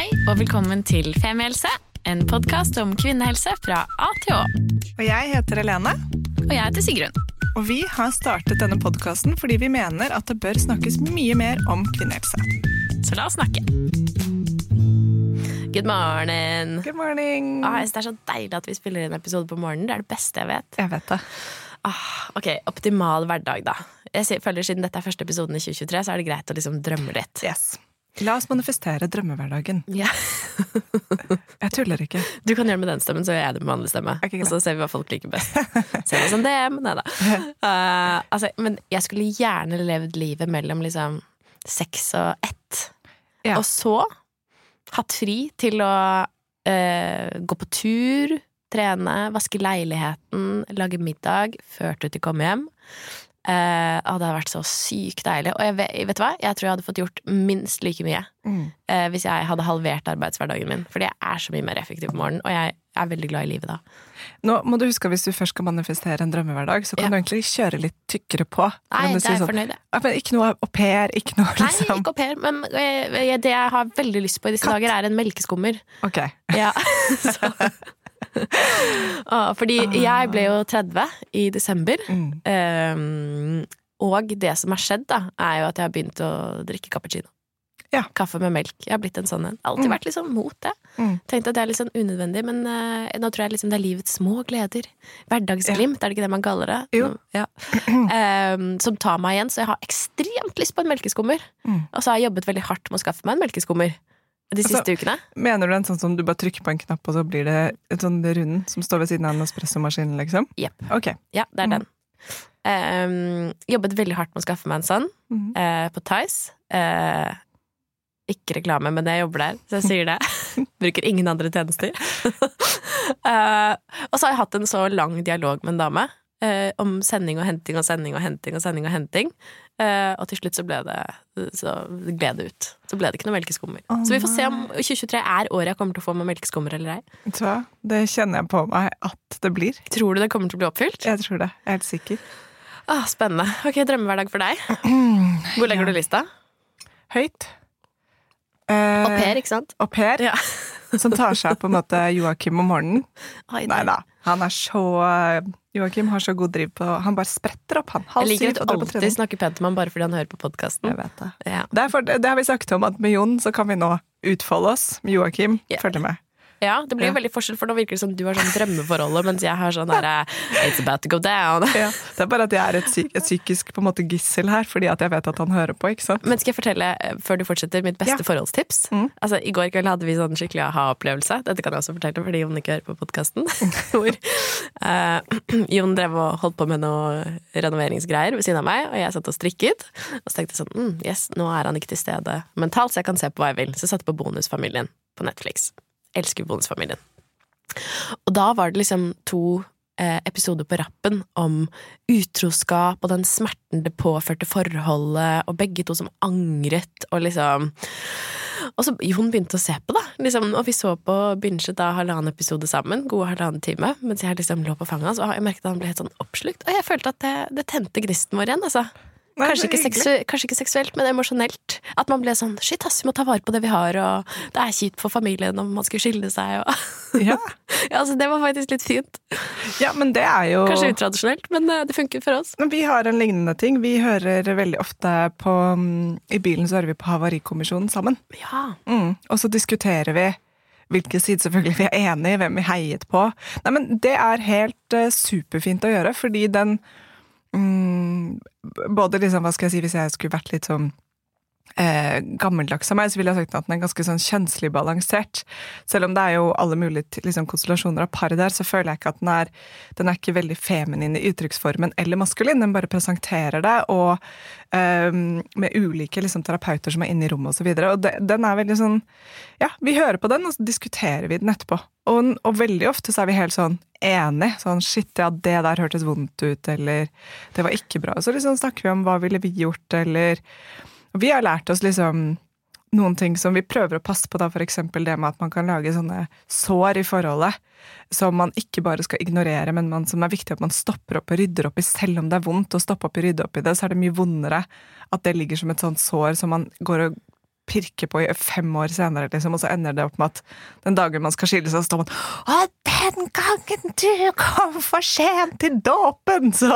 Hei og velkommen til Femihelse, en podkast om kvinnehelse fra A til Å. Og jeg heter Helene, Og jeg heter Sigrun. og vi har startet denne podkasten fordi vi mener at det bør snakkes mye mer om kvinnehelse. Så la oss snakke. Good morning. Good morning! Ah, det er så deilig at vi spiller inn episode på morgenen. Det er det beste jeg vet. Jeg vet det. Ah, ok, Optimal hverdag, da. Jeg føler Siden dette er første episoden i 2023, så er det greit å liksom drømme litt. Yes. La oss manifestere drømmehverdagen. Ja. Jeg tuller ikke. Du kan gjøre det med den stemmen, så gjør jeg det med vanlig stemme. Okay, og så ser vi hva folk liker best. Ser vi som DM? Nei da. Uh, altså, men jeg skulle gjerne levd livet mellom liksom seks og ett. Ja. Og så hatt fri til å uh, gå på tur, trene, vaske leiligheten, lage middag, ført ut til komme hjem. Å, det hadde vært så sykt deilig. Og jeg vet, vet du hva? Jeg tror jeg hadde fått gjort minst like mye Mm. uh, hvis jeg hadde halvert arbeidshverdagen min. Fordi jeg er så mye mer effektiv på morgenen, og jeg er veldig glad i livet da. Nå må du huske at Hvis du først skal manifestere en drømmehverdag, så kan Ja. du egentlig kjøre litt tykkere på. Nei, det er jeg sånn, fornøyd med. «Ja, Ikke noe au pair, ikke noe Nei, liksom ikke au pair, men eh, det jeg har veldig lyst på i disse Katt. dager, er en melkeskummer. Ok. Ja, så. Ah, Fordi jeg ble jo 30 i desember. Mm. Um, og det som har skjedd, da, er jo at jeg har begynt å drikke cappuccino. Ja. Kaffe med melk. Jeg har blitt en sånn en. Alltid Mm. vært liksom mot det. Mm. Tenkte at det er litt sånn unødvendig, men uh, nå tror jeg liksom det er livets små gleder. Hverdagsglimt, er det ikke det man kaller det? Jo. Ja. Um, som tar meg igjen, så jeg har ekstremt lyst på en melkeskummer. Mm. Og så har jeg jobbet veldig hardt med å skaffe meg en melkeskummer de Altså, siste ukene. Mener du en sånn som du bare trykker på en knapp, og så blir det en sånn rund som står ved siden av en espressomaskin, liksom? Yep. Okay. Ja, det er Mm. den. Um, jobbet veldig hardt med å skaffe meg en sånn mm. uh, på Tice. Uh, ikke reklame, men jeg jobber der, så jeg sier det. Bruker ingen andre tjenester. uh, og så har jeg hatt en så lang dialog med en dame om sending og henting og sending og henting og sending og henting. Eh, og til slutt så ble det Så gled det ut. Så ble det ikke noe melkeskummer. Oh, så vi får se om 2023 er året jeg kommer til å få med melkeskummer eller ei. Vet du hva? Det kjenner jeg på meg at det blir. Tror du det kommer til å bli oppfylt? Jeg tror det. Jeg er helt sikker. Ah, spennende. Ok, drømmehverdag for deg. Hvor legger du lista? Høyt. Eh, Au pair, ikke sant? Au pair, Ja. Som tar seg av på en måte Joakim om morgenen. Nei da. Han er så Joakim har så god driv på Han bare spretter opp, han. Jeg Halv liker at du alltid snakker pent om ham bare fordi han hører på podkasten. Jeg vet det. Ja. Det, det har vi snakket om, at med Jon så kan vi nå utfolde oss. Med Joakim, yeah. følg med. Ja, det blir Ja. veldig forskjell, for nå virker det som du har sånn drømmeforholdet, mens jeg har sånn derre It's about to go down. Ja. Det er bare at jeg er et, psyk, et psykisk måte gissel her, fordi at jeg vet at han hører på. ikke sant? Men skal jeg fortelle, eh, før du fortsetter, mitt beste Ja. forholdstips? Mm. Altså, I går kveld hadde vi sånn skikkelig aha-opplevelse. Dette kan jeg også fortelle fordi Jon ikke hører på podkasten. Hvor uh, Jon drev og holdt på med noe renoveringsgreier ved siden av meg, og jeg satt og strikket. Og så tenkte jeg sånn mm, Yes, nå er han ikke til stede mentalt, så jeg kan se på hva jeg vil. Så jeg satte på Bonusfamilien på Netflix. Elsker Bonusfamilien. Og da var det liksom to eh, episoder på rappen om utroskap og den smerten det påførte forholdet, og begge to som angret, og liksom Og så Jon begynte å se på, da. Liksom, og vi så på binget da halvannen episode sammen, gode halvannen time, mens jeg liksom lå på fanget hans, og jeg merket at han ble helt sånn oppslukt. Og jeg følte at det, det tente gnisten vår igjen, altså. Kanskje ikke, seksu kanskje ikke seksuelt, men emosjonelt. At man ble sånn shit, ass, vi må ta vare på det vi har, og det er kjipt for familien om man skulle skille seg, og Ja. ja, altså, det var faktisk litt fint. ja, men det er jo Kanskje utradisjonelt, men eh, det funker for oss. Men Vi har en lignende ting. Vi hører veldig ofte på mm, I bilen så hører vi på Havarikommisjonen sammen. Ja. Mm. Og så diskuterer vi hvilken side selvfølgelig vi er enig i, hvem vi heiet på. Nei, men Det er helt uh, superfint å gjøre, fordi den mm, Både liksom, hva skal jeg si, hvis jeg skulle vært litt sånn eh, gammeldags av meg, så ville jeg sagt at den er ganske sånn kjønnslig balansert. Selv om det er jo alle mulige liksom, konstellasjoner av par der, så føler jeg ikke at den er den er ikke veldig feminin i uttrykksformen eller maskulin. Den bare presenterer det, og eh, med ulike liksom, terapeuter som er inne i rommet osv. Og, så videre. og den er veldig sånn Ja, vi hører på den, og så diskuterer vi den etterpå. Og, og veldig ofte så er vi helt sånn enige. Sånn shit, ja, det der hørtes vondt ut, eller det var ikke bra. Og så liksom snakker vi om hva ville vi gjort, eller Vi har lært oss liksom noen ting som vi prøver å passe på, da, eksempel det med at man kan lage sånne sår i forholdet som man ikke bare skal ignorere, men man, som er viktig at man stopper opp og rydder opp i. Selv om det er vondt å stoppe opp og rydde opp i det, så er det mye vondere at det ligger som et sånt sår som man går og pirker på i fem år senere, liksom, og så ender det opp med at den dagen man skal skille seg, står man Å, den gangen du kom for sent til dåpen! Så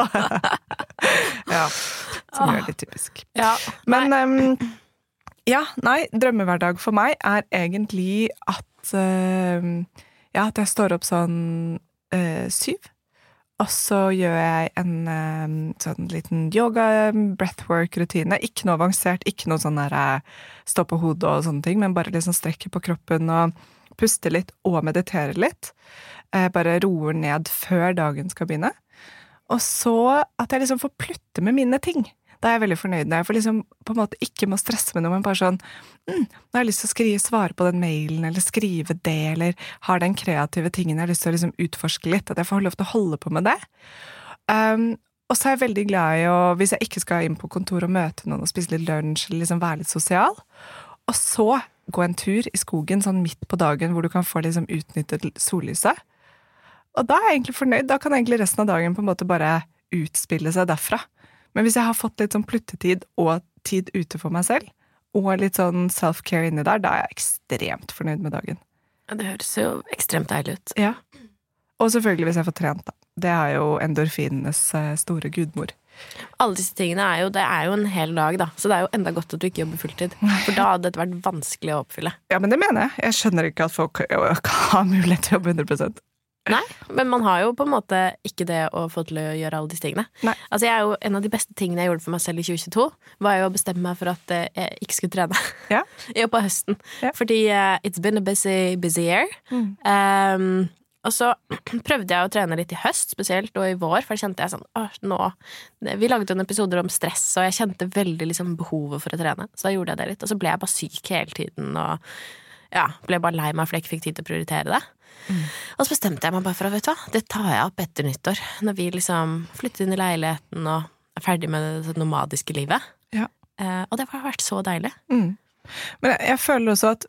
Ja. Som gjør er litt typisk. Ja, Men um, ja, nei, drømmehverdag for meg er egentlig at uh, Ja, at jeg står opp sånn uh, syv. Og så gjør jeg en ehm, sånn liten yoga, breathwork-rutine. Ikke noe avansert, ikke noe sånn der eh, stå på hodet og sånne ting, men bare liksom strekker på kroppen og puster litt og mediterer litt. Eh, bare roer ned før dagen skal begynne. Og så at jeg liksom får plutte med mine ting. Da er jeg veldig fornøyd når jeg får liksom på en måte ikke må stresse med noe, men bare sånn mm, Nå har jeg lyst til å skrive, svare på den mailen, eller skrive det, eller har den kreative tingen jeg har lyst til å liksom utforske litt. At jeg får lov til å holde på med det. Um, og så er jeg veldig glad i å, hvis jeg ikke skal inn på kontor og møte noen og spise litt lunsj, eller liksom være litt sosial, og så gå en tur i skogen sånn midt på dagen hvor du kan få liksom utnyttet sollyset. Og da er jeg egentlig fornøyd. Da kan egentlig resten av dagen på en måte bare utspille seg derfra. Men hvis jeg har fått litt sånn pluttetid og tid ute for meg selv, og litt sånn self-care inni der, da er jeg ekstremt fornøyd med dagen. Ja, Det høres jo ekstremt deilig ut. Ja. Og selvfølgelig hvis jeg får trent, da. Det er jo endorfinenes eh, store gudmor. Alle disse tingene er jo, det er jo en hel dag, da. Så det er jo enda godt at du ikke jobber fulltid. For da hadde dette vært vanskelig å oppfylle. Ja, men det mener jeg. Jeg skjønner ikke at folk har mulighet til å jobbe 100 Nei, men man har jo på en måte ikke det å få til å gjøre alle disse tingene. Nei. Altså jeg er jo, En av de beste tingene jeg gjorde for meg selv i 2022, var jo å bestemme meg for at eh, jeg ikke skulle trene. Ja. Jo, på høsten. Ja. Fordi uh, it's been a busy, busy year. Mm. Um, og så prøvde jeg å trene litt i høst, spesielt, og i vår, for da kjente jeg sånn Åh, nå Vi laget jo en episode om stress, og jeg kjente veldig liksom behovet for å trene. Så da gjorde jeg det litt. Og så ble jeg bare syk hele tiden, og ja, ble bare lei meg fordi jeg ikke fikk tid til å prioritere det. Og så bestemte jeg meg bare for at vet du hva, det tar jeg opp etter nyttår. Når vi liksom flytter inn i leiligheten og er ferdig med det nomadiske livet. Ja. Eh, og det har vært så deilig. Mm. Men jeg, jeg føler også at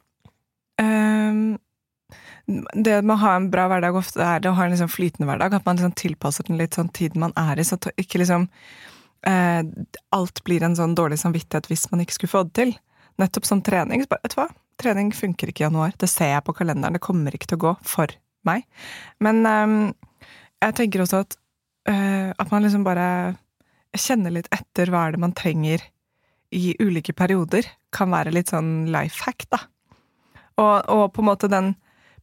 um, det med å ha en bra hverdag ofte er det å ha en liksom flytende hverdag. At man liksom tilpasser den litt sånn tiden man er i, så ikke liksom eh, alt blir en sånn dårlig samvittighet hvis man ikke skulle få det til. Nettopp som trening. Så bare, vet du hva? Trening funker ikke i januar. Det ser jeg på kalenderen. Det kommer ikke til å gå for meg. Men um, jeg tenker også at, uh, at man liksom bare kjenner litt etter hva er det man trenger i ulike perioder, kan være litt sånn life hack, da. Og, og på en måte den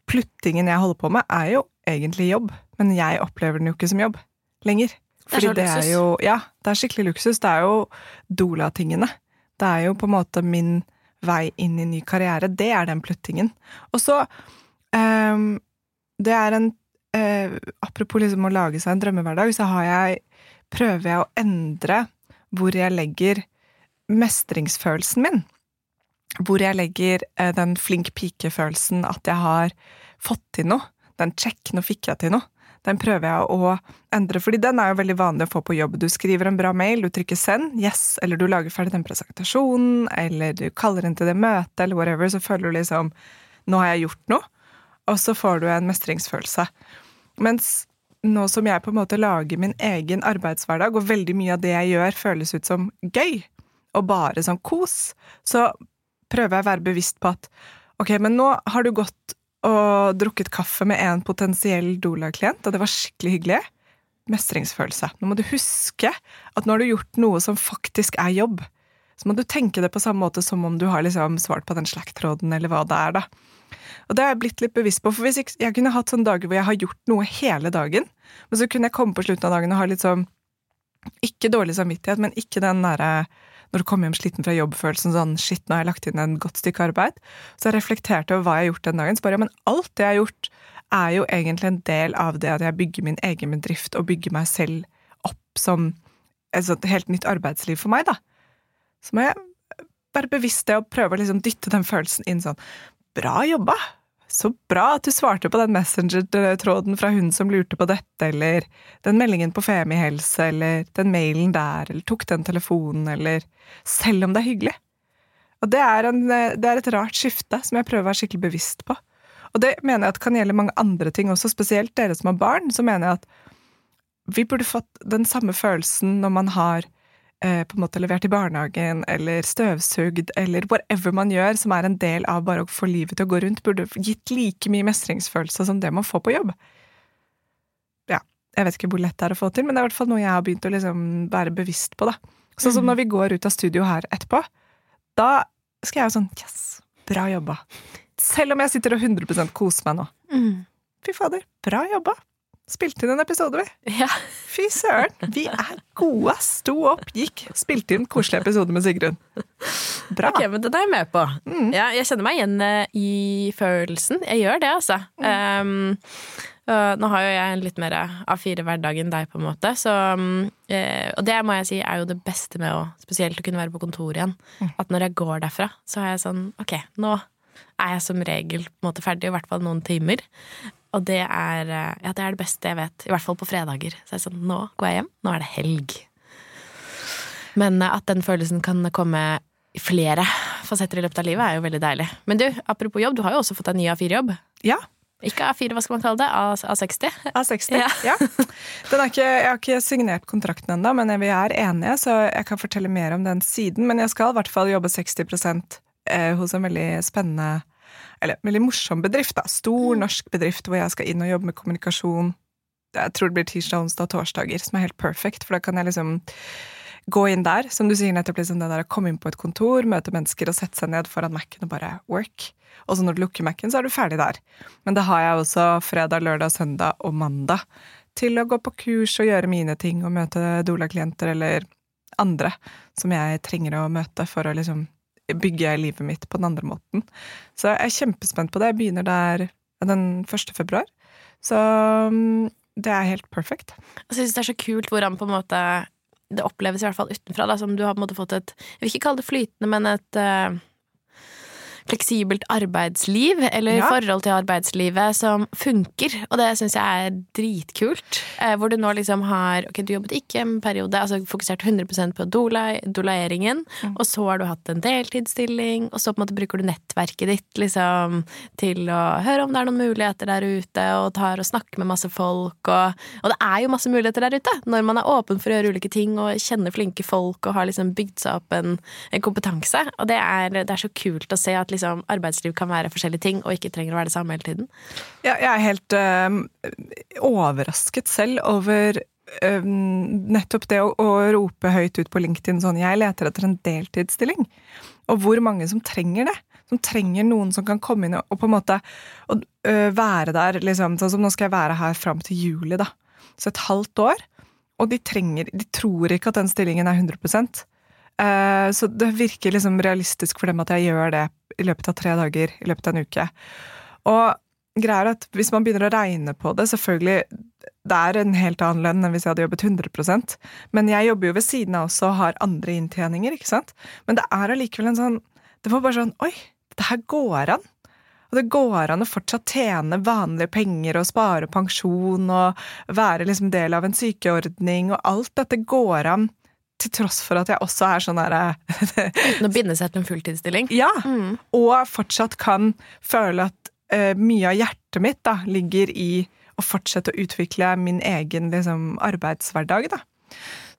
pluttingen jeg holder på med, er jo egentlig jobb, men jeg opplever den jo ikke som jobb lenger. Det er Fordi så det er jo Ja, det er skikkelig luksus. Det er jo Dola-tingene. Det er jo på en måte min vei inn i ny karriere. Det er den pluttingen. Og så um, Det er en uh, Apropos liksom å lage seg en drømmehverdag, så har jeg prøver jeg å endre hvor jeg legger mestringsfølelsen min. Hvor jeg legger uh, den flink pike-følelsen at jeg har fått til noe. Den check, nå fikk jeg til noe. Den prøver jeg å endre, fordi den er jo veldig vanlig å få på jobb. Du skriver en bra mail, du trykker send, yes, eller du lager ferdig den presentasjonen, eller du kaller inn til det møtet, eller whatever, så føler du liksom nå har jeg gjort noe, og så får du en mestringsfølelse. Mens nå som jeg på en måte lager min egen arbeidshverdag, og veldig mye av det jeg gjør føles ut som gøy, og bare sånn kos, så prøver jeg å være bevisst på at ok, men nå har du gått og drukket kaffe med en potensiell Dola-klient, og det var skikkelig hyggelig. Mestringsfølelse. Nå må du huske at nå har du gjort noe som faktisk er jobb. Så må du tenke det på samme måte som om du har liksom svart på den Slack-tråden, eller hva det er, da. Og det har jeg blitt litt bevisst på, for hvis jeg, jeg kunne hatt sånne dager hvor jeg har gjort noe hele dagen, men så kunne jeg komme på slutten av dagen og ha litt sånn Ikke dårlig samvittighet, men ikke den derre når du kommer hjem sliten fra jobbfølelsen sånn shit, nå har jeg lagt inn en godt stykke arbeid. Så jeg reflekterte over hva jeg har gjort den dagen. Så bare, ja, men alt det jeg har gjort, er jo egentlig en del av det at jeg bygger min egen bedrift og bygger meg selv opp som et helt nytt arbeidsliv for meg, da. Så må jeg være bevisst det og prøve å liksom dytte den følelsen inn sånn Bra jobba! Så bra at du svarte på den Messenger-tråden fra hun som lurte på dette, eller den meldingen på Femihelse, eller den mailen der, eller tok den telefonen, eller Selv om det er hyggelig. Og det er, en, det er et rart skifte som jeg prøver å være skikkelig bevisst på. Og det mener jeg at kan gjelde mange andre ting også, spesielt dere som har barn. Så mener jeg at vi burde fått den samme følelsen når man har eh, på en måte levert i barnehagen, eller støvsugd, eller whatever man gjør som er en del av bare å få livet til å gå rundt, burde gitt like mye mestringsfølelse som det man får på jobb. Ja, jeg vet ikke hvor lett det er å få til, men det er i hvert fall noe jeg har begynt å liksom være bevisst på, da. Sånn som Mhm. når vi går ut av studio her etterpå, da skal jeg jo sånn Yes, bra jobba. Selv om jeg sitter og 100 koser meg nå. Mm. Fy fader, bra jobba. Spilte inn en episode, vi. Ja. Fy søren, vi er gode. Sto opp, gikk, spilte inn koselig episode med Sigrun. Bra. Ok, men den er jeg med på. Mm. Ja, jeg kjenner meg igjen eh, i følelsen. Jeg gjør det, altså. Um, og nå har jo jeg en litt mer A4-hverdag enn deg, på en måte. Så, um, eh, og det må jeg si er jo det beste med å spesielt å kunne være på kontor igjen. At når jeg går derfra, så har jeg sånn Ok, nå er jeg som regel på en måte ferdig, i hvert fall noen timer. Og det er, eh, ja, det er det beste jeg vet. I hvert fall på fredager. Så er sånn Nå går jeg hjem. Nå er det helg. Men eh, at den følelsen kan komme i flere fasetter i løpet av livet, er jo veldig deilig. Men du, apropos jobb, du har jo også fått en ny A4-jobb. Ja, Ikke A4, hva skal man kalle det? A- A60? A60. Ja. Ja. Den er ikke, jeg har ikke signert kontrakten ennå, men vi er enige, så jeg kan fortelle mer om den siden. Men jeg skal i hvert fall jobbe 60% eh, hos en veldig spennende eller veldig morsom bedrift. da. Stor norsk bedrift hvor jeg skal inn og jobbe med kommunikasjon. Jeg tror det blir tirsdag, onsdag og torsdager, som er helt perfect, for da kan jeg liksom gå inn der. Som du sier nettopp, liksom det der å komme inn på et kontor, møte mennesker og sette seg ned foran Mac-en og bare work. Og så når du lukker Mac-en, så er du ferdig der. Men da har jeg også fredag, lørdag, søndag og mandag til å gå på kurs og gjøre mine ting og møte Dola-klienter eller andre som jeg trenger å møte for å liksom bygge livet mitt på den andre måten. Så jeg er kjempespent på det. Jeg begynner der den 1. februar. Så mm, det er helt perfekt. Jeg synes det er så kult hvordan på en måte det oppleves i hvert fall utenfra, da, som du har på en måte fått et Jeg vil ikke kalle det flytende, men et eh, fleksibelt arbeidsliv, eller Ja. forhold til arbeidslivet, som funker. Og det syns jeg er dritkult. Eh, hvor du nå liksom har Ok, du jobbet ikke en periode, altså fokusert 100% på dola, dolaeringen, Mm. og så har du hatt en deltidsstilling, og så på en måte bruker du nettverket ditt liksom til å høre om det er noen muligheter der ute, og tar og snakker med masse folk, og, og det er jo masse muligheter der ute når man er åpen for å gjøre ulike ting og kjenner flinke folk og har liksom bygd seg opp en, en kompetanse. Og det er, det er så kult å se at liksom arbeidsliv kan være forskjellige ting, og ikke trenger å være det samme hele tiden. Ja, jeg er helt øh, overrasket selv over øh, nettopp det å, å rope høyt ut på LinkedIn sånn 'jeg leter etter en deltidsstilling', og hvor mange som trenger det. Som trenger noen som kan komme inn og, og på en måte og, øh, være der, liksom. Sånn som nå skal jeg være her fram til juli, da. Så et halvt år. Og de trenger De tror ikke at den stillingen er 100 Eh, Så det virker liksom realistisk for dem at jeg gjør det i løpet av tre dager, i løpet av en uke. Og greier at hvis man begynner å regne på det, selvfølgelig det er en helt annen lønn enn hvis jeg hadde jobbet 100% Men jeg jobber jo ved siden av også og har andre inntjeninger, ikke sant? Men det er allikevel en sånn Det var bare sånn Oi, det her går an. Og det går an å fortsatt tjene vanlige penger og spare pensjon og være liksom del av en sykeordning, og alt dette går an til tross for at jeg også er sånn derre Uten å binde seg til en fulltidsstilling. Ja! Mm. Og fortsatt kan føle at uh, mye av hjertet mitt da, ligger i å fortsette å utvikle min egen liksom, arbeidshverdag. Da.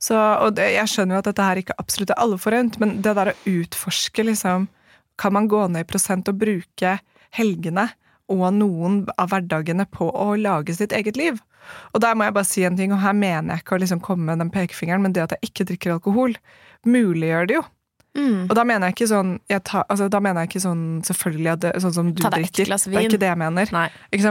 Så, og det, jeg skjønner jo at dette her ikke absolutt er alle forunt, men det der å utforske liksom, Kan man gå ned i prosent og bruke helgene og noen av hverdagene på å lage sitt eget liv? Og der må jeg bare si en ting, og her mener jeg ikke å liksom komme med den pekefingeren, men det at jeg ikke drikker alkohol, muliggjør det jo. Mm. Og da mener jeg ikke sånn jeg ta, altså, Da mener jeg ikke sånn selvfølgelig at det, sånn som du deg et drikker. vin. Det er ikke det jeg mener.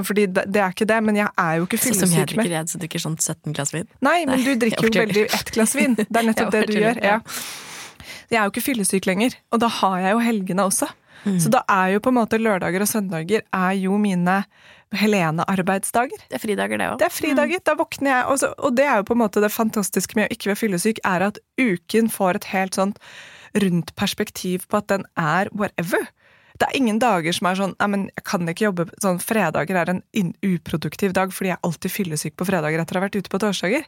Fordi det, det er ikke det, men jeg er jo ikke Sånn som jeg fyllesyk med drikker, jeg som drikker sånn 17 glass vin. Nei, men du drikker jo veldig ett glass vin. Det er nettopp det du gjør. Ja. ja. Jeg er jo ikke fyllesyk lenger, og da har jeg jo helgene også. Mm. Så da er jo på en måte lørdager og søndager er jo mine Helene-arbeidsdager. Det er fridager, det òg. Det er fridager. Da våkner jeg, og, så, og det er jo på en måte det fantastiske med å ikke være fyllesyk, er at uken får et helt sånt rundt perspektiv på at den er whatever. Det er ingen dager som er sånn Nei, men jeg kan ikke jobbe sånn Fredager er en uproduktiv dag fordi jeg er alltid fyllesyk på fredager etter å ha vært ute på torsdager.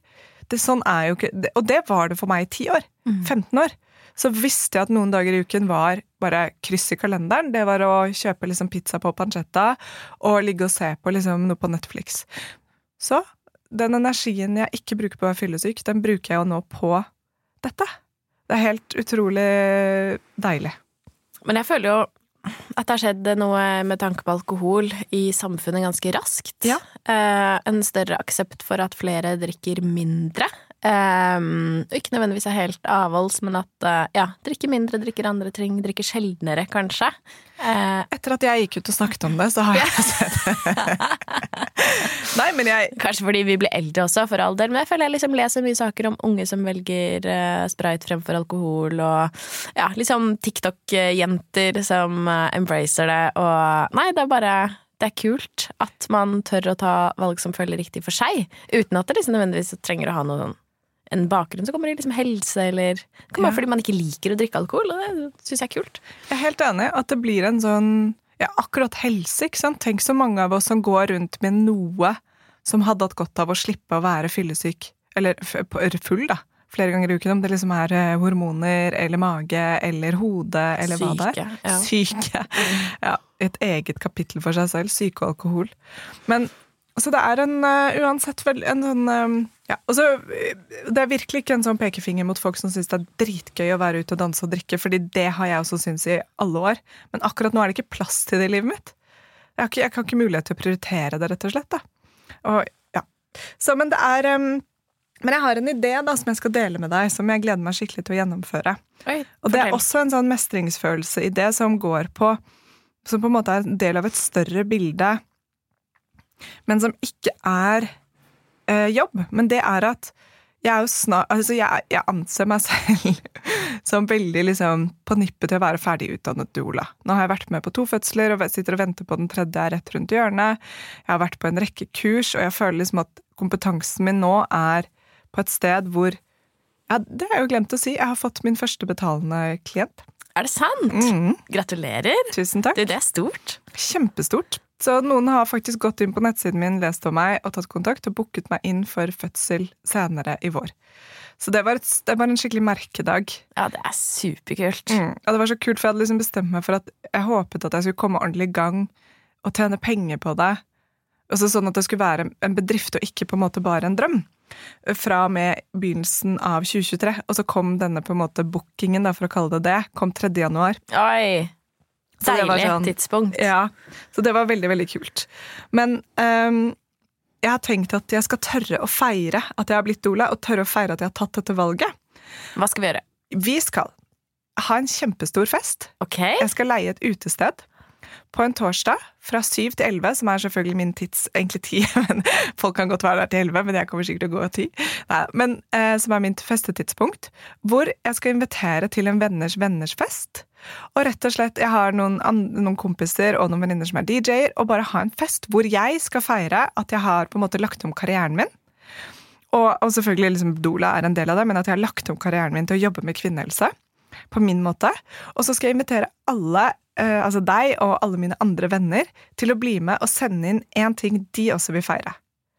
Det, sånn er jo ikke, det, og det var det for meg i ti år. 15 år. Så visste jeg at noen dager i uken var bare kryss i kalenderen. Det var å kjøpe liksom pizza på pancetta og ligge og se på liksom noe på Netflix. Så den energien jeg ikke bruker på å være fyllesyk, den bruker jeg jo nå på dette. Det er helt utrolig deilig. Men jeg føler jo at det har skjedd noe med tanke på alkohol i samfunnet ganske raskt. Ja. Eh, en større aksept for at flere drikker mindre. Eh, ikke nødvendigvis er helt avholds, men at uh, ja, drikker mindre, drikker andre ting, drikker sjeldnere, kanskje. Uh, Etter at jeg gikk ut og snakket om det, så har jeg sett Nei, men jeg kanskje fordi vi blir eldre også, for all del, men jeg føler jeg liksom leser mye saker om unge som velger uh, sprayt fremfor alkohol, og ja, liksom TikTok-jenter som eh, embracer det, og nei, det er bare det er kult at man tør å ta valg som føler riktig for seg, uten at det liksom nødvendigvis trenger å ha noe sånn en bakgrunn som kommer i liksom helse, eller Det kan være Ja. fordi man ikke liker å drikke alkohol, og det syns jeg er kult. Jeg er helt enig at det blir en sånn Ja, akkurat helse, ikke sant. Tenk så mange av oss som går rundt med noe som hadde hatt godt av å slippe å være fyllesyk. Eller full, da. Flere ganger i uken. Om det liksom er eh, hormoner eller mage eller hode eller hva det er. Syke, ja. Syke. Ja, et eget kapittel for seg selv. Syke og alkohol. Men altså, det er en uh, uansett vel en sånn eh, ja, altså, eh, Det er virkelig ikke en sånn pekefinger mot folk som syns det er dritgøy å være ute og danse og drikke, fordi det har jeg også syntes i alle år. Men akkurat nå er det ikke plass til det i livet mitt. Jeg har ikke, jeg har ikke mulighet til å prioritere det, rett og slett. Og, ja. Så, men det er um, Men jeg har en idé da, som jeg skal dele med deg, som jeg gleder meg skikkelig til å gjennomføre. Oi, Og det er også en sånn mestringsfølelse i det som går på Som på en måte er en del av et større bilde, men som ikke er eh, jobb. Men det er at jeg er jo snart Altså, jeg, jeg anser meg selv som veldig liksom på nippet til å være ferdig utdannet doula. Nå har jeg vært med på to fødsler og sitter og venter på den tredje er rett rundt hjørnet. Jeg har vært på en rekke kurs, og jeg føler liksom at kompetansen min nå er på et sted hvor ja, det har jeg jo glemt å si. Jeg har fått min første betalende klient. Er det sant? Mm, Gratulerer! tusen takk. Du, det er stort. Kjempestort. Så noen har faktisk gått inn på nettsiden min, lest om meg og tatt kontakt og booket meg inn for fødsel senere i vår. Så det var, et, det var en skikkelig merkedag. Ja, det er superkult. Mm. Og det var så kult, for jeg hadde liksom bestemt meg for at jeg håpet at jeg skulle komme ordentlig i gang og tjene penger på det. Og så sånn at det skulle være en bedrift og ikke på en måte bare en drøm. Fra og med begynnelsen av 2023. Og så kom denne på en måte bookingen, da, for å kalle det det, kom 3. januar. Oi! Så Deilig sånn- tidspunkt. Ja, så det var veldig, veldig kult. Men um, jeg har tenkt at jeg skal tørre å feire at jeg har blitt doula, og tørre å feire at jeg har tatt dette valget. Hva skal vi gjøre? Vi skal ha en kjempestor fest. Ok? Jeg skal leie et utested på en torsdag fra syv til elleve, som er selvfølgelig min tids egentlig ti. Men folk kan godt være der til elleve, men jeg kommer sikkert til å gå ti. Nei, men eh, som er mitt festetidspunkt. Hvor jeg skal invitere til en venners venners fest. Og rett og slett, jeg har noen, noen kompiser og noen venninner som er DJ-er, og bare ha en fest hvor jeg skal feire at jeg har på en måte lagt om karrieren min. Og, og selvfølgelig liksom Dola er en del av det, men at jeg har lagt om karrieren min til å jobbe med kvinnehelse. På min måte. Og så skal jeg invitere alle, eh, altså deg og alle mine andre venner, til å bli med og sende inn én ting de også vil feire.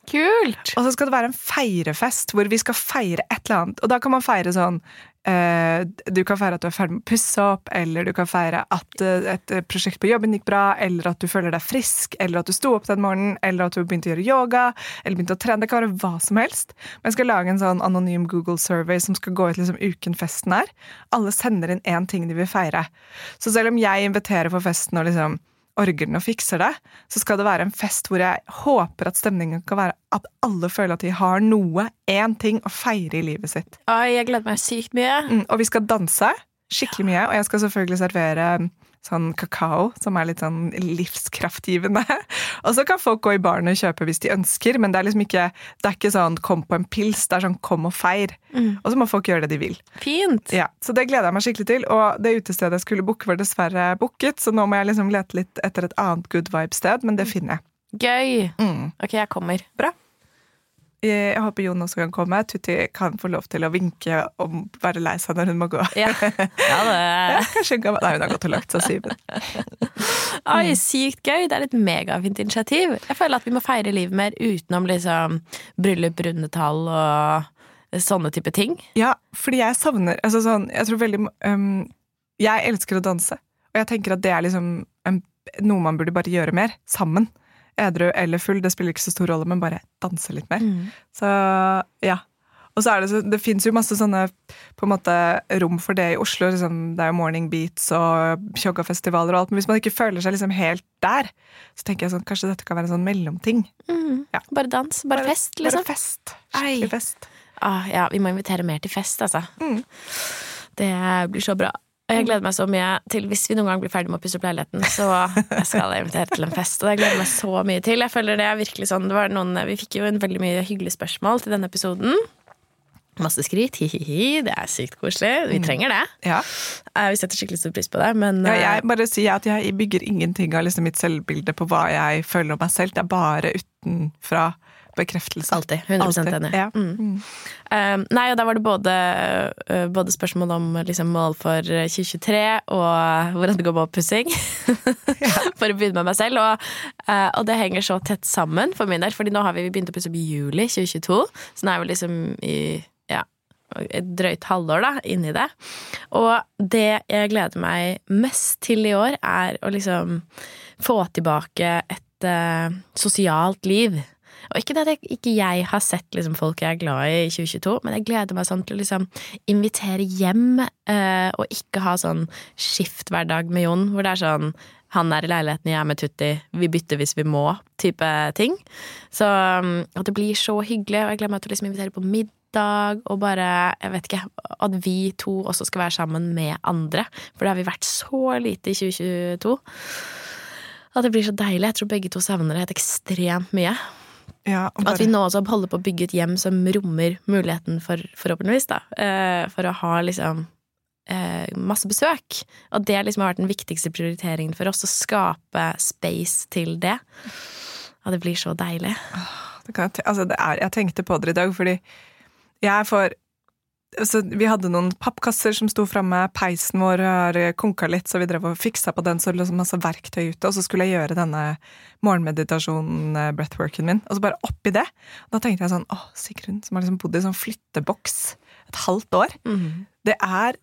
Kult! Og så skal det være en feirefest hvor vi skal feire et eller annet. Og da kan man feire sånn Du kan feire at du er ferdig med å pusse opp, eller du kan feire at eh, et eh, prosjekt på jobben gikk bra, eller at du føler deg frisk, eller at du sto opp den morgenen, eller at du begynte å gjøre yoga, eller begynte å trene. Det kan være hva som helst. Men jeg skal lage en sånn anonym Google survey som skal gå ut liksom uken festen er. Alle sender inn én ting de vil feire. Så selv om jeg inviterer for festen og liksom orger og fikser det, så skal det være en fest hvor jeg håper at stemningen kan være at alle føler at de har noe, én ting, å feire i livet sitt. Oi, jeg gleder meg sykt mye. Mm, og vi skal danse skikkelig mye, og jeg skal selvfølgelig servere sånn kakao, som er litt sånn livskraftgivende. Og så kan folk gå i baren og kjøpe hvis de ønsker, men det er liksom ikke, det er ikke sånn 'kom på en pils', det er sånn 'kom og feir'. Og så må folk gjøre det de vil. Fint. Ja, Så det gleder jeg meg skikkelig til. Og det utestedet jeg skulle booke, var dessverre booket, så nå må jeg liksom lete litt etter et annet good vibe-sted, men det finner jeg. Gøy. Mm. Ok, jeg kommer. Jeg håper Jon også kan komme. Tutti kan få lov til å vinke og være lei seg når hun må gå. Ja, ja Ja, det kanskje hun kan Nei, hun har gått og lagt seg Simen. Oi, sykt gøy. Det er et megafint initiativ. Jeg føler at vi må feire livet mer utenom liksom bryllup, rundetall og sånne type ting. Ja, fordi jeg savner altså sånn, Jeg tror veldig um, Jeg elsker å danse, og jeg tenker at det er liksom en, noe man burde bare gjøre mer. Sammen. Edru eller full, det spiller ikke så stor rolle, men bare danse litt mer. Så ja. Og så er det, så, det fins jo masse sånne på en måte, rom for det i Oslo. Liksom, det er jo Morning Beats og Tjoggafestivaler og alt. Men hvis man ikke føler seg liksom helt der, så tenker jeg sånn, kanskje dette kan være en sånn mellomting. Mm. Ja. Bare dans. Bare, fest, liksom. Bare fest. Skikkelig fest. Ah, ja, vi må invitere mer til fest, altså. Mm. Det blir så bra. Jeg gleder meg så mye til hvis vi noen gang blir ferdig med å pusse opp leiligheten, så jeg skal jeg invitere til en fest. Og det gleder jeg meg så mye til. Jeg føler det er virkelig sånn det var noen, Vi fikk jo en veldig mye hyggelige spørsmål til denne episoden. Masse skryt, hi-hi-hi, det er sykt koselig. Vi trenger det. Ja. Eh, Vi setter skikkelig stor pris på det, men Ja, eh, jeg bare sier at jeg bygger ingenting av liksom mitt selvbilde på hva jeg føler om meg selv. Det er bare utenfra bekreftelse. alltid. 100 Alltid, enig. ja. Mm. Eh, nei, og da var det både, uh, både spørsmål om liksom, mål for 2023 og hvordan det går med oppussing. for å begynne med meg selv. Og, uh, og det henger så tett sammen for min del, Fordi nå har vi begynt å pusse opp i juli 2022. Så nå er vi liksom i ja, et drøyt halvår da, inni det. Og det jeg gleder meg mest til i år, er å liksom få tilbake et eh, sosialt liv. Og ikke det at jeg, ikke jeg har sett liksom, folk jeg er glad i i 2022, men jeg gleder meg sånn til å liksom invitere hjem, eh, og ikke ha sånn skifthverdag med Jon, hvor det er sånn han er i leiligheten, jeg er med Tutti, vi bytter hvis vi må, type ting. Så um, at det blir så hyggelig, og jeg gleder meg til å liksom invitere på middag, og bare, jeg vet ikke, at vi to også skal være sammen med andre, for det har vi vært så lite i 2022. At det blir så deilig. Jeg tror begge to savner det helt ekstremt mye. Ja, Og at vi nå også holder på å bygge et hjem som rommer muligheten for, forhåpentligvis, da, eh, for å ha liksom eh, masse besøk. Og det liksom har vært den viktigste prioriteringen for oss, å skape space til det. Og det blir så deilig. det kan, jeg altså det er, jeg tenkte på det i dag, fordi jeg får altså, Vi hadde noen pappkasser som sto framme, peisen vår har konka litt, så vi drev og fiksa på den, så det lå masse verktøy ute, og så skulle jeg gjøre denne morgenmeditasjonen, eh, breathworken min, og så bare oppi det. Da tenkte jeg sånn Å, Sigrun, som har liksom bodd i sånn flytteboks et halvt år. Det er,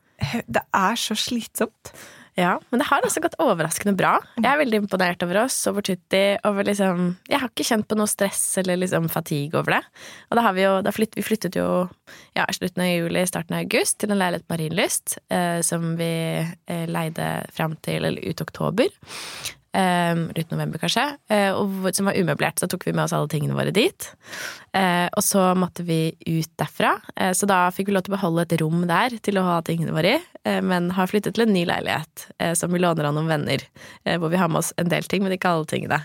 det er så slitsomt. Ja, men det har også gått overraskende bra. Jeg er veldig imponert over oss, over Tutti. Over liksom, jeg har ikke kjent på noe stress eller liksom fatigue over det. Og da har vi jo, da flytt, vi flyttet jo ja, slutten av juli, starten av august, til en leilighet på Marienlyst, eh, som vi eh, leide fram til eller ut oktober. Eh, ut november, kanskje. Eh, som var umøblert, så tok vi med oss alle tingene våre dit. Eh, og så måtte vi ut derfra, eh, så da fikk vi lov til å beholde et rom der til å ha tingene våre i, men har flyttet til en ny leilighet som vi låner av noen venner, hvor vi har med oss en del ting, men ikke alle tingene.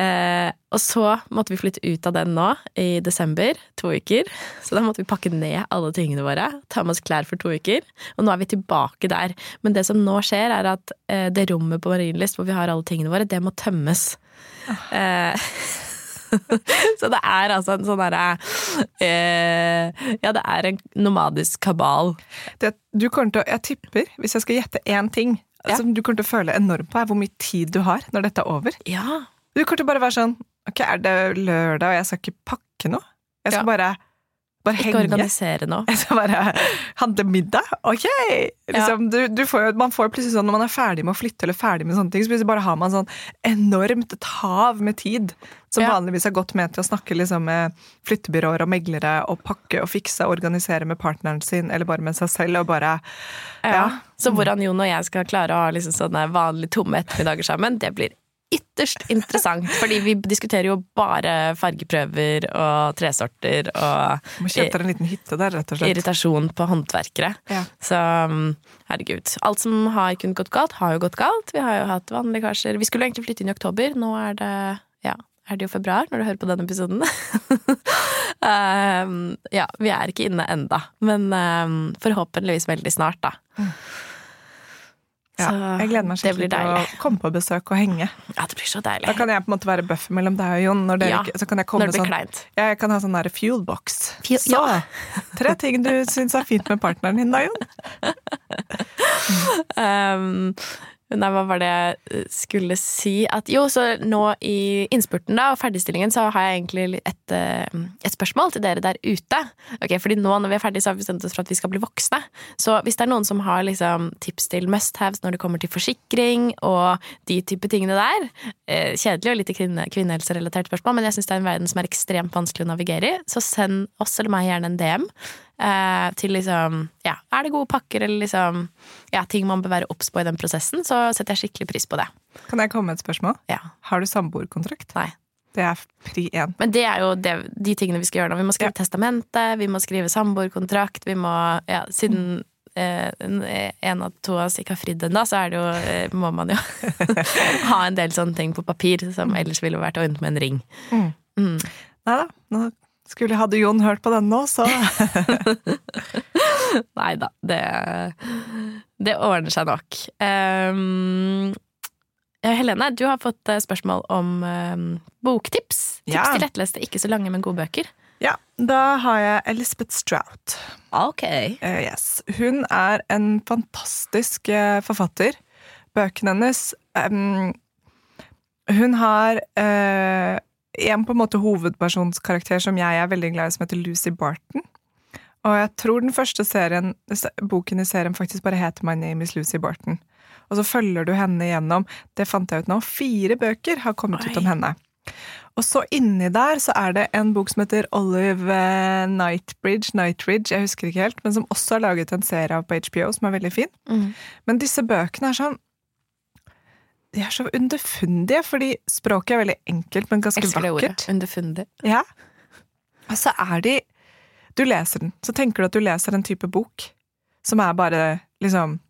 Eh, og så måtte vi flytte ut av den nå, i desember, to uker. Så da måtte vi pakke ned alle tingene våre, ta med oss klær for to uker. Og nå er vi tilbake der. Men det som nå skjer, er at eh, det rommet på Marienlyst hvor vi har alle tingene våre, det må tømmes. Eh, så det er altså en sånn derre eh, Ja, det er en nomadisk kabal. Det, du kommer til å, jeg tipper, hvis jeg skal gjette én ting Ja. som du kommer til å føle enormt på, er hvor mye tid du har når dette er over. Ja. Du kommer til å bare være sånn Ok, er det lørdag, og jeg skal ikke pakke noe? Jeg skal Ja. bare, bare Ikke henge. organisere noe. Jeg skal bare handle middag. Ok! Liksom, du, du får man får plutselig sånn når man er ferdig med å flytte eller ferdig med sånne ting, så plutselig bare har man sånn enormt et hav med tid. Som Ja. vanligvis er gått med til å snakke liksom med flyttebyråer og meglere og pakke og fikse og organisere med partneren sin eller bare med seg selv. og bare Ja. Så hvordan Jon og jeg skal klare å ha liksom sånne vanlige tomme ettermiddager sammen, det blir ytterst interessant. Fordi vi diskuterer jo bare fargeprøver og tresorter og må kjøpe en liten hytte der, rett og slett. irritasjon på håndverkere. Ja. Så um, herregud. Alt som har kunnet gått galt, har jo gått galt. Vi har jo hatt vannlekkasjer. Vi skulle egentlig flytte inn i oktober. Nå er det ja, er det jo februar når du hører på denne episoden. um, ja, vi er ikke inne enda, men um, forhåpentligvis veldig snart, da. Ja, jeg gleder meg skikkelig til å komme på besøk og henge. Ja, det blir så deilig. Da kan jeg på en måte være buffer mellom deg og Jon. Når det, Ja, så kan jeg komme Når det blir sånn kleint. Ja, jeg kan ha sånn der fuel box. Fuel- Så, tre ting du syns er fint med partneren din da, Jon. Um, Nei, hva var det jeg skulle si? At jo, så nå i innspurten da, og ferdigstillingen, så har jeg egentlig et, eh, et spørsmål til dere der ute. Ok, fordi nå når vi er ferdige, så har vi bestemt oss for at vi skal bli voksne. Så hvis det er noen som har liksom tips til must-haves når det kommer til forsikring og de type tingene der eh, Kjedelig og litt kvinne, kvinnehelserelatert spørsmål, men jeg syns det er en verden som er ekstremt vanskelig å navigere i, så send oss eller meg gjerne en DM eh, til liksom Ja, er det gode pakker eller liksom ja, ting man bør være obs på i den prosessen, så setter jeg skikkelig pris på det. Kan jeg komme med et spørsmål? Ja. Har du samboerkontrakt? Nei. Det er pri én. Men det er jo det, de tingene vi skal gjøre nå. Vi må skrive Ja. testamente, vi må skrive samboerkontrakt, vi må Ja, siden eh, en- av to av oss ikke har fridd ennå, så er det jo, eh, må man jo ha en del sånne ting på papir som ellers ville vært ordnet med en ring. Mm. Mm. Nei da. Nå skulle Hadde Jon hørt på den nå, så Nei da, det, det ordner seg nok. Um, Helene, du har fått eh, spørsmål om um, boktips. Tips Ja. til lettleste, ikke så lange, men gode bøker. Ja, da har jeg Elisabeth Strout. Ok. Uh, yes. Hun er en fantastisk uh, forfatter. Bøkene hennes um, Hun har eh, en på en måte hovedpersonskarakter som jeg er veldig glad i, som heter Lucy Barton. Og jeg tror den første serien, boken i serien faktisk bare heter My name is Lucy Barton. Og så følger du henne gjennom Det fant jeg ut nå. Fire bøker har kommet ut om henne. Og så inni der så er det en bok som heter Olive eh, Nightbridge, Nightridge, jeg husker ikke helt, men som også har laget en serie av på HBO som er veldig fin. Mm. Men disse bøkene er sånn De er så underfundige, fordi språket er veldig enkelt, men ganske Elsker det ordet. vakkert. Underfundig. Ja. Og så er de Du leser den, så tenker du at du leser en type bok som er bare liksom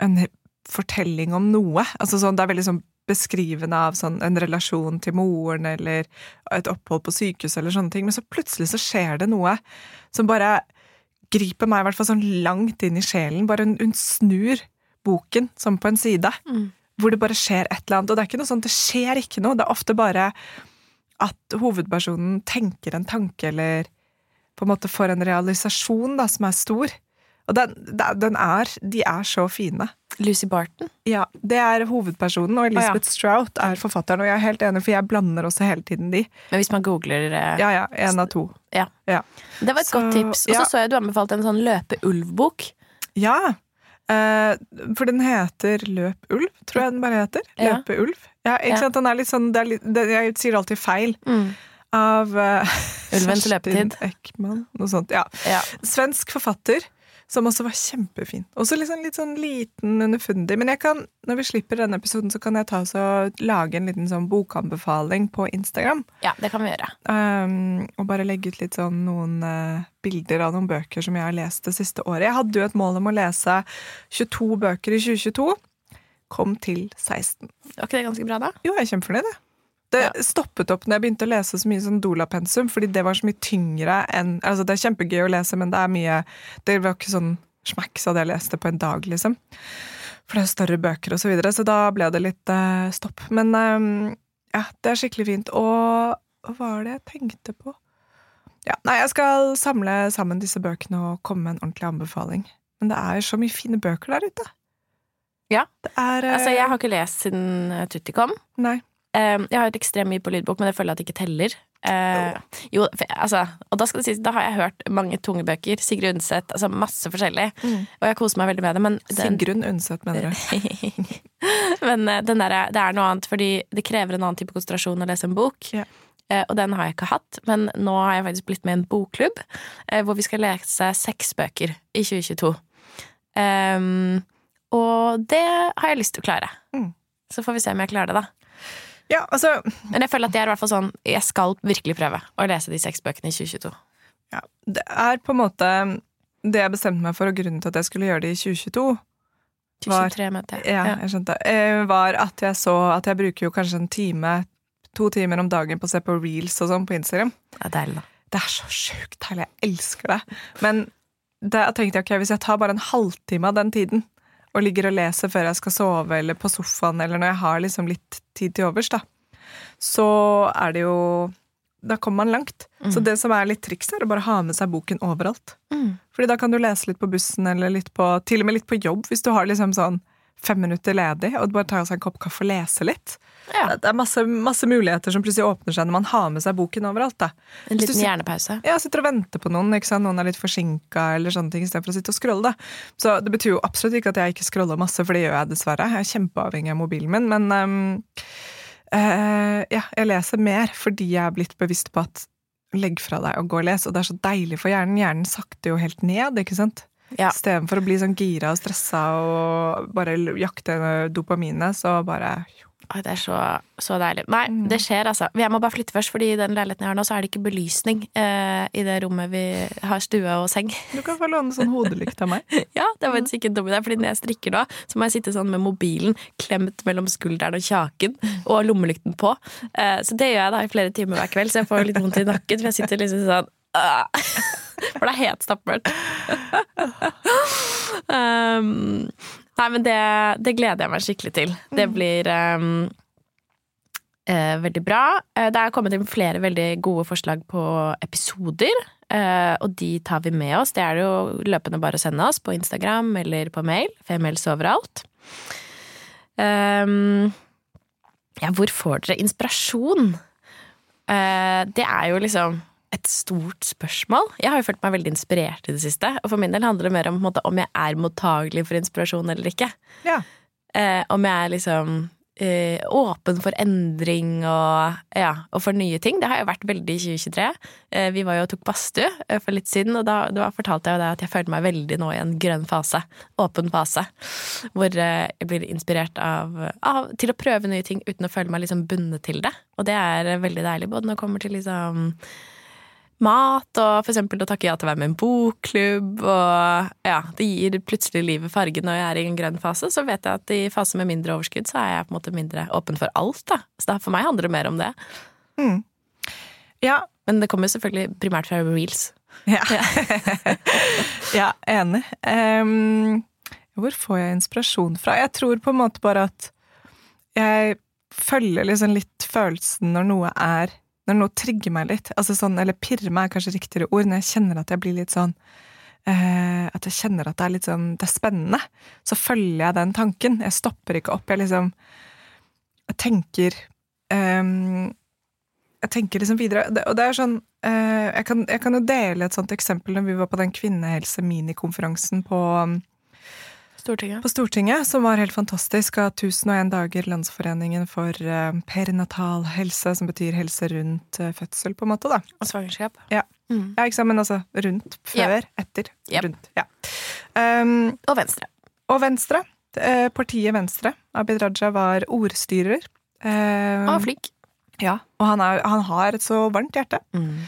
en fortelling om noe. Altså sånn, Det er veldig sånn beskrivende av sånn, en relasjon til moren eller et opphold på sykehus eller sånne ting, men så plutselig så skjer det noe som bare griper meg i hvert fall sånn langt inn i sjelen. Bare hun, hun snur boken som på en side Mm. Hvor det bare skjer et eller annet. Og det er ikke noe sånt, det skjer ikke noe. Det er ofte bare at hovedpersonen tenker en tanke, eller på en måte får en realisasjon da, som er stor. Og den, den er, de er så fine. Lucy Barton. Ja, Det er hovedpersonen, og Elizabeth Strout er forfatteren. Og jeg er helt enig, for jeg blander også hele tiden de. Men hvis man googler eh, Ja, ja, en av to. Ja. Ja. Det var et Så, godt tips. Og så ja. så jeg du anbefalte en sånn løpe-ulv-bok. Ja, for den heter Løp ulv, tror jeg den bare heter. Ja. Løpe ulv. Ja, ikke sant? Den er litt sånn, det er litt, jeg sier alltid feil. Mm. Av uh, Ulvens løpetid. Ekman, noe sånt. Ja. Ja. Svensk forfatter, som også var kjempefin. Også liksom litt sånn liten, underfundig. Men jeg kan, når vi slipper denne episoden, så kan jeg ta oss og lage en liten sånn bokanbefaling på Instagram. ja, det kan vi gjøre. Um, og bare legge ut litt sånn noen uh, bilder av noen bøker som jeg har lest det siste året. Jeg hadde jo et mål om å lese 22 bøker i 2022. Kom til 16. Var ikke det ganske bra, da? Jo, jeg er kjempefornøyd, jeg. Det Ja. stoppet opp når jeg begynte å lese så mye sånn Dola-pensum, fordi det var så mye tyngre enn Altså, det er kjempegøy å lese, men det er mye Det var ikke sånn smacks av hadde jeg lest det på en dag, liksom. For det er større bøker og så videre, så da ble det litt uh, stopp. Men um, ja, det er skikkelig fint. Og hva var det jeg tenkte på? Ja, nei, jeg skal samle sammen disse bøkene og komme med en ordentlig anbefaling. Men det er så mye fine bøker der ute. Ja. Det er eh, Altså, jeg har ikke lest siden eh, Tutti kom. Nei. Eh, Jeg har hørt ekstremt mye på lydbok, men jeg føler at det ikke teller. Uh, jo, altså, og da skal det sies, da har jeg hørt mange tunge bøker. Sigrid Undset, altså masse forskjellig. Mm. Og jeg koser meg veldig med det, men den, Sigrun Undset, mener du? men eh, den der, det er noe annet, fordi det krever en annen type konsentrasjon å lese en bok. Yeah. Uh, Og den har jeg ikke hatt, men nå har jeg faktisk blitt med i en bokklubb uh, hvor vi skal lese seks bøker i 2022. Um, og det har jeg lyst til å klare. Mm. Så får vi se om jeg klarer det, da. Ja, altså Men jeg føler at jeg er i hvert fall sånn Jeg skal virkelig prøve å lese de seks bøkene i 2022. ja, Det er på en måte det jeg bestemte meg for, og grunnen til at jeg skulle gjøre det i 2022, Var- 2023, mente jeg. ja, jeg skjønte, eh, var at jeg så at jeg bruker jo kanskje en time, to timer om dagen på å se på reels og sånn på Instagram. Det er deilig, da. Det er så sjukt deilig. Jeg elsker det. Men da tenkte jeg ok, hvis jeg tar bare en halvtime av den tiden, og ligger og leser før jeg skal sove, eller på sofaen, eller når jeg har liksom litt tid til overs, da, så er det jo Da kommer man langt. Mm. Så det som er litt triks, er å bare ha med seg boken overalt. Mm. Fordi da kan du lese litt på bussen, eller litt på, til og med litt på jobb, hvis du har liksom sånn fem minutter ledig og bare tar seg en kopp kaffe og lese litt. Ja. Det er masse, masse muligheter som plutselig åpner seg når man har med seg boken overalt. da. En liten sitter, hjernepause. Ja, sitter og venter på noen, noen er litt forsinka, eller sånne ting, istedenfor å sitte og scrolle. da. Så det betyr jo absolutt ikke at jeg ikke scroller masse, for det gjør jeg dessverre. Jeg er kjempeavhengig av mobilen min, men um, uh, ja, jeg leser mer fordi jeg er blitt bevisst på at legg fra deg og gå og les, og det er så deilig for hjernen. Hjernen sakter jo helt ned, ikke sant? Ja. Istedenfor å bli sånn gira og stressa og bare jakte dopaminet, så bare Oi, det er så, så deilig. Nei, det skjer, altså. Jeg må bare flytte først, fordi i den leiligheten jeg har nå, så er det ikke belysning eh, i det rommet vi har stue og seng. Du kan få låne sånn hodelykt av meg. Ja, det var faktisk ikke en dum idé, fordi når jeg strikker nå, så må jeg sitte sånn med mobilen klemt mellom skulderen og kjaken, og lommelykten på. Eh, så det gjør jeg da i flere timer hver kveld, så jeg får litt vondt i nakken, for jeg sitter liksom sånn! For det er helt stappmørkt. um, nei, men det, det gleder jeg meg skikkelig til. Det blir um, uh, veldig bra. Uh, Det er kommet inn flere veldig gode forslag på episoder, Uh, og de tar vi med oss. Det er det jo løpende bare å sende oss på Instagram eller på mail. Femels overalt. Um, ja, hvor får dere inspirasjon? Det er jo liksom et stort spørsmål. Jeg har jo følt meg veldig inspirert i det siste, og for min del handler det mer om måte, om jeg er mottagelig for inspirasjon eller ikke. Ja. Eh, om jeg er liksom eh, åpen for endring og, ja, og for nye ting. Det har jeg vært veldig i 2023. Eh, vi var jo og tok badstue eh, for litt siden, og da, da fortalte jeg at jeg følte meg veldig nå i en grønn fase. Åpen fase. Hvor eh, jeg blir inspirert av, av, til å prøve nye ting uten å føle meg liksom bundet til det. Og det er eh, veldig deilig, både når det kommer til liksom mat, og eksempel å takke ja til å være med i en bokklubb, og ja, det gir plutselig livet farge når jeg er i en grønn fase, så vet jeg at i fase med mindre overskudd, så er jeg på en måte mindre åpen for alt, da. Så for meg handler det mer om det. Ja, Men det kommer selvfølgelig primært fra reels. Ja, ja enig. Um, hvor får jeg inspirasjon fra? Jeg tror på en måte bare at jeg følger liksom litt følelsen når noe er Når noe trigger meg litt. Altså sånn, eller pirrer meg er kanskje riktigere ord. Når jeg kjenner at jeg blir litt sånn eh, At jeg kjenner at det er litt sånn Det er spennende. Så følger jeg den tanken. Jeg stopper ikke opp. Jeg liksom Jeg tenker eh, jeg tenker liksom videre, og det er sånn eh, jeg, kan, jeg kan jo dele et sånt eksempel når vi var på den kvinnehelse-minikonferansen på, Stortinget. på Stortinget, som var helt fantastisk, av 1001 dager Landsforeningen for eh, perinatal helse, som betyr helse rundt eh, fødsel, på en måte, da. Og svangerskap. Ja. Mm. Ja, ikke sant, men altså rundt, før, etter, Yep. rundt. Ja. Um, Og venstre. og Venstre, eh, partiet Venstre, Abid Raja var ordstyrer. Um, Og flink. ja, og han, er, han har et så varmt hjerte. Mm.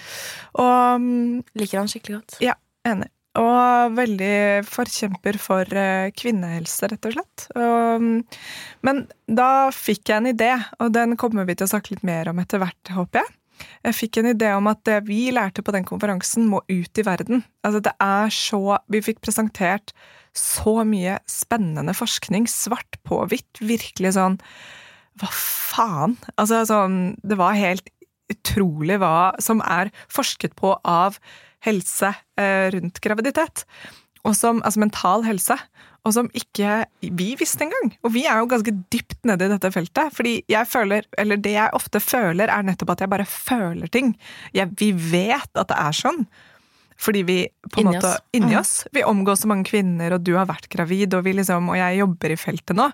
Og um, Liker han skikkelig godt. Ja, enig. Og veldig forkjemper for eh, kvinnehelse, rett og slett. Mm, men da fikk jeg en idé, og den kommer vi til å snakke litt mer om etter hvert, håper jeg. Jeg fikk en idé om at det vi lærte på den konferansen, må ut i verden. Altså, det er så Vi fikk presentert så mye spennende forskning, svart på hvitt. Virkelig sånn Hva faen? Altså, sånn Det var helt utrolig hva som er forsket på av helse eh, rundt graviditet. Som, altså mental helse. Og som ikke vi visste engang. Og vi er jo ganske dypt nede i dette feltet. Fordi jeg føler, eller det jeg ofte føler, er nettopp at jeg bare føler ting. Jeg, vi vet at det er sånn. Fordi vi på en Inni måte oss. inni mm. oss. Vi omgås så mange kvinner, og du har vært gravid, og, vi liksom, og jeg jobber i feltet nå.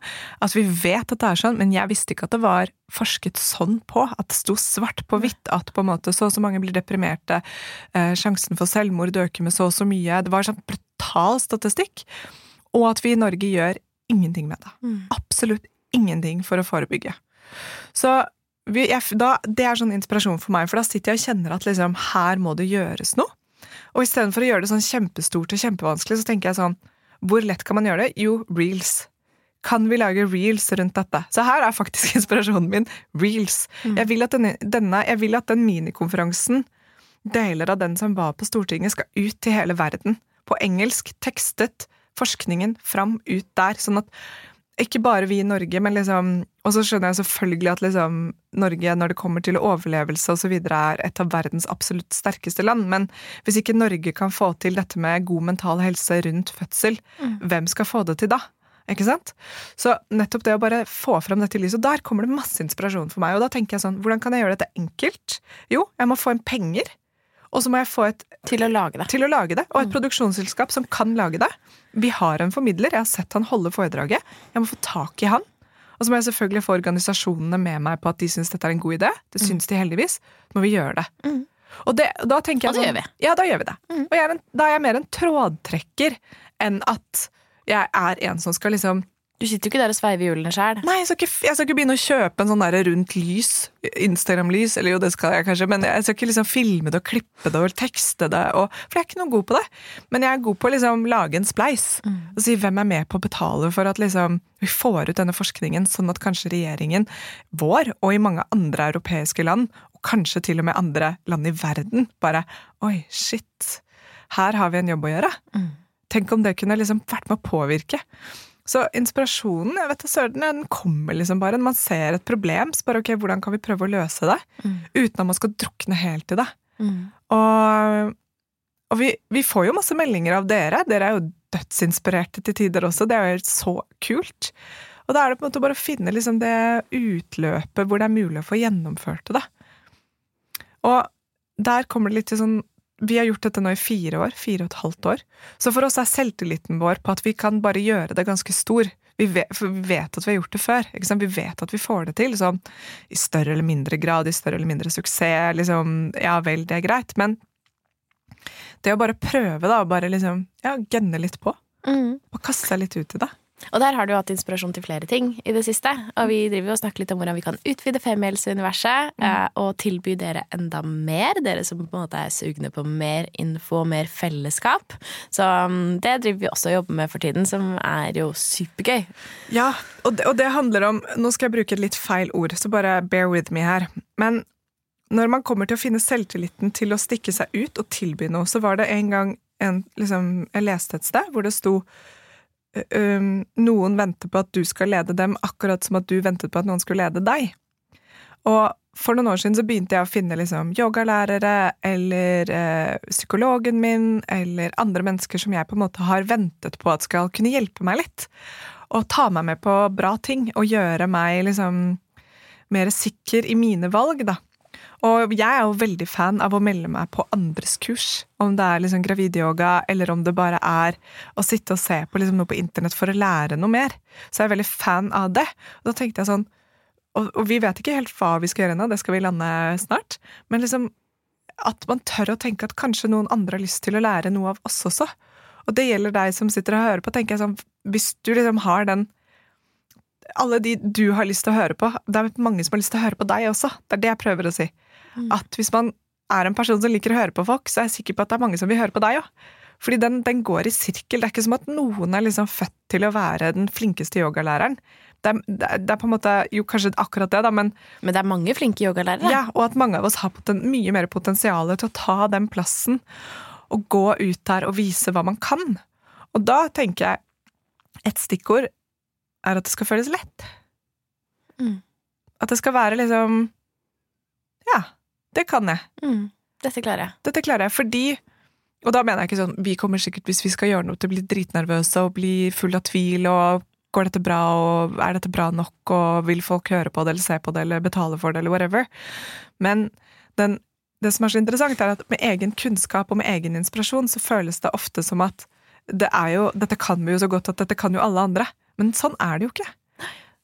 At vi vet at det er sånn, men jeg visste ikke at det var forsket sånn på. At det sto svart på hvitt at på en måte så og så mange blir deprimerte. Eh, sjansen for selvmord øker med så og så mye. Det var sånn brutal statistikk. Og at vi i Norge gjør ingenting med det. Mm. Absolutt ingenting for å forebygge. Så vi, jeg, da, det er sånn inspirasjon for meg, for da sitter jeg og kjenner at liksom, her må det gjøres noe. Og istedenfor å gjøre det sånn kjempestort og kjempevanskelig, så tenker jeg sånn Hvor lett kan man gjøre det? Jo, reels. Kan vi lage reels rundt dette? Så her er faktisk inspirasjonen min reels. Jeg, vil at denne, denne, jeg vil at den minikonferansen, deler av den som var på Stortinget, skal ut til hele verden. På engelsk, tekstet, forskningen fram, ut der. Sånn at ikke bare vi i Norge, men liksom Og så skjønner jeg selvfølgelig at liksom Norge, når det kommer til overlevelse osv., er et av verdens absolutt sterkeste land. Men hvis ikke Norge kan få til dette med god mental helse rundt fødsel, hvem skal få det til da? Ikke sant? Så nettopp det å bare få fram dette i lyset, og der kommer det masse inspirasjon for meg. Og da tenker jeg sånn, hvordan kan jeg gjøre dette enkelt? Jo, jeg må få inn penger. Og så må jeg få et Til å lage det. til å lage det, og et produksjonsselskap som kan lage det. Vi har en formidler, jeg har sett han holde foredraget. Jeg må få tak i han. Og så må jeg selvfølgelig få organisasjonene med meg på at de syns dette er en god idé. Det syns de heldigvis. Så må vi gjøre det. Mm. Og det, da tenker jeg Og det sånn- gjør vi. Ja, da gjør vi det. Mm. Og jeg er en, da er jeg mer en trådtrekker enn at jeg er en som skal liksom Du sitter jo ikke der og sveiver hjulene sjæl. Nei, jeg skal, ikke, jeg skal ikke begynne å kjøpe en sånn der rundt lys. Instagram-lys, eller jo, det skal jeg kanskje, men jeg skal ikke liksom filme det og klippe det og tekste det. Og, for jeg er ikke noe god på det. Men jeg er god på å liksom lage en spleis. Og si hvem er med på å betale for at liksom vi får ut denne forskningen, sånn at kanskje regjeringen vår, og i mange andre europeiske land, og kanskje til og med andre land i verden, bare Oi, shit. Her har vi en jobb å gjøre. Tenk om det kunne liksom vært med å påvirke. Så inspirasjonen jeg vet da søren, den kommer liksom bare. når Man ser et problem, så bare ok, hvordan kan vi prøve å løse det? Uten at man skal drukne helt i det. Og, og vi, vi får jo masse meldinger av dere. Dere er jo dødsinspirerte til tider også. Det er jo helt så kult. Og da er det på en måte bare å finne liksom det utløpet hvor det er mulig å få gjennomført det. Og der kommer det litt til sånn Vi har gjort dette nå i fire år. Fire og et halvt år. Så for oss er selvtilliten vår på at vi kan bare gjøre det ganske stor. Vi vet, vi vet at vi har gjort det før. Vi vet at vi får det til. Liksom, I større eller mindre grad, i større eller mindre suksess. Liksom, ja vel, det er greit. Men det å bare prøve, da, og bare liksom ja, gønne litt på. Og kaste seg litt ut i det. Og der har du hatt inspirasjon til flere ting i det siste. Og vi driver og snakker litt om hvordan vi kan utvide femmilsuniverset mm. og tilby dere enda mer. Dere som på en måte er sugne på mer info og mer fellesskap. Så mm, det driver vi også og jobber med for tiden, som er jo supergøy. Ja, og det, og det handler om Nå skal jeg bruke et litt feil ord, så bare bear with me her. Men når man kommer til å finne selvtilliten til å stikke seg ut og tilby noe, så var det en gang en, liksom, jeg leste et sted hvor det sto Noen venter på at du skal lede dem, akkurat som at du ventet på at noen skulle lede deg. Og for noen år siden så begynte jeg å finne liksom yogalærere eller eh, psykologen min eller andre mennesker som jeg på en måte har ventet på at skal kunne hjelpe meg litt. Og ta meg med på bra ting og gjøre meg liksom mer sikker i mine valg, da. Og jeg er jo veldig fan av å melde meg på andres kurs. Om det er liksom gravidyoga, eller om det bare er å sitte og se på liksom noe på internett for å lære noe mer. Så jeg er veldig fan av det. Og da tenkte jeg sånn Og, og vi vet ikke helt hva vi skal gjøre ennå, det skal vi lande snart. Men liksom at man tør å tenke at kanskje noen andre har lyst til å lære noe av oss også. Og det gjelder deg som sitter og hører på. tenker jeg sånn, Hvis du liksom har den alle de du har lyst til å høre på. Det er mange som har lyst til å høre på deg også. Det er det jeg prøver å si. At hvis man er en person som liker å høre på folk, så er jeg sikker på at det er mange som vil høre på deg òg. Fordi den, den går i sirkel. Det er ikke som at noen er liksom født til å være den flinkeste yogalæreren. Det er, det er, er på en måte Jo, kanskje akkurat det, da, men Men det er mange flinke yogalærere. ja, og at mange av oss har poten, mye mer potensial til å ta den plassen og gå ut der og vise hva man kan. Og da tenker jeg et stikkord er at det skal føles lett. Mm. At det skal være liksom Ja, det kan jeg. Mm, dette klarer jeg. Dette klarer jeg fordi Og da mener jeg ikke sånn Vi kommer sikkert, hvis vi skal gjøre noe, til å bli dritnervøse og bli full av tvil og Går dette bra, og er dette bra nok, og vil folk høre på det eller se på det eller betale for det eller whatever? Men den, det som er så interessant, er at med egen kunnskap og med egen inspirasjon så føles det ofte som at det er jo, dette kan vi jo så godt at dette kan jo alle andre. Men sånn er det jo ikke.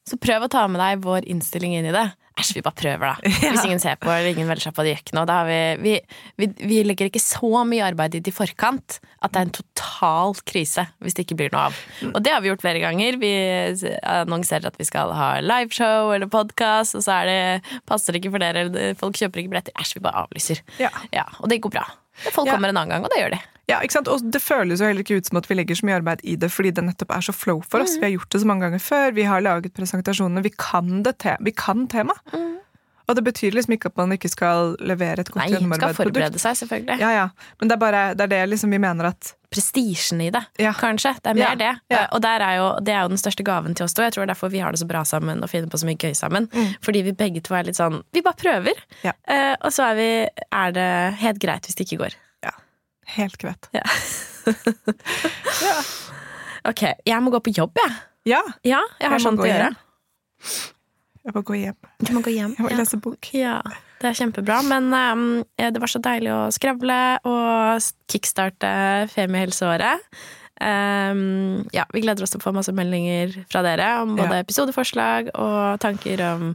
Så prøv å ta med deg vår innstilling inn i det. Æsj, vi bare prøver, da. Ja. Hvis ingen ser på eller ingen velger seg på, det gjør ikke noe. Vi, vi, vi, vi legger ikke så mye arbeid dit i forkant at det er en total krise hvis det ikke blir noe av. Og det har vi gjort flere ganger. Vi annonserer at vi skal ha liveshow eller podkast, og så det, passer det ikke for dere, eller folk kjøper ikke billetter. Æsj, vi bare avlyser. Ja. Ja, og det går bra. Folk Ja. kommer en annen gang, og det gjør de. Ja, ikke sant? Og det føles jo heller ikke ut som at vi legger så mye arbeid i det, fordi det nettopp er så flow for oss. Vi har gjort det så mange ganger før, vi har laget presentasjonene, vi kan, det te vi kan temaet. Og det betyr liksom ikke at man ikke skal levere et godt Nei, skal gjennomarbeidet forberede seg, selvfølgelig. Ja, ja. Men det er bare det, er det liksom vi mener at prestisjen i det, Ja. kanskje. Det er mer det. Og er jo, det er jo den største gaven til oss to. Jeg tror det er derfor vi har det så bra sammen og finner på så mye gøy sammen. Fordi vi begge to er litt sånn Vi bare prøver. Mm. Ja. Eh, og så er, vi, er det helt greit hvis det ikke går. Ja. Helt kvett. Ja. Ja. Ok, jeg må gå på jobb, jeg. Ja, Ja, jeg har sånt å gjøre. hjem. Jeg må gå hjem. Du må gå hjem. Jeg må Ja. lese bok. Ja, det er kjempebra. Men um, eh, det var så deilig å skravle og kickstarte Femihelseåret. Um, ja, vi gleder oss til å få masse meldinger fra dere om både Ja. episodeforslag og tanker om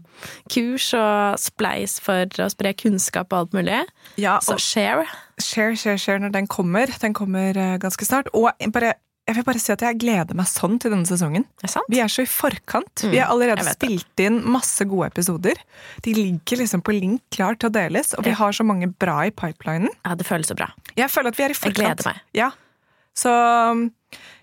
kurs og spleis for å spre kunnskap og alt mulig. Ja, Så share. share, share, share når den kommer. Den kommer eh, ganske snart. Og bare, jeg vil bare si at jeg gleder meg sånn til denne sesongen. Er sant? Vi er så i forkant. Mm, Vi har allerede spilt inn masse gode episoder. De ligger liksom på link klar til å deles, og vi har så mange bra i pipelinen. Ja, det føles så bra. Jeg føler at vi er i forkant. Jeg gleder meg. Ja. Så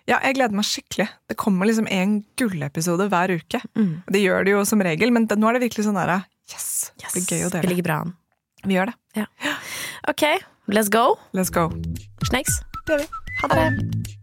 ja, jeg gleder meg skikkelig. Det kommer liksom en gullepisode hver uke. Mm. Det gjør det jo som regel, men det, nå er det virkelig sånn der Yes! Yes. Det blir gøy å dele. Vi ligger bra an. Vi gjør det. Ok, let's go. Let's go. Snakes. Det gjør vi. Ha det. Ha det.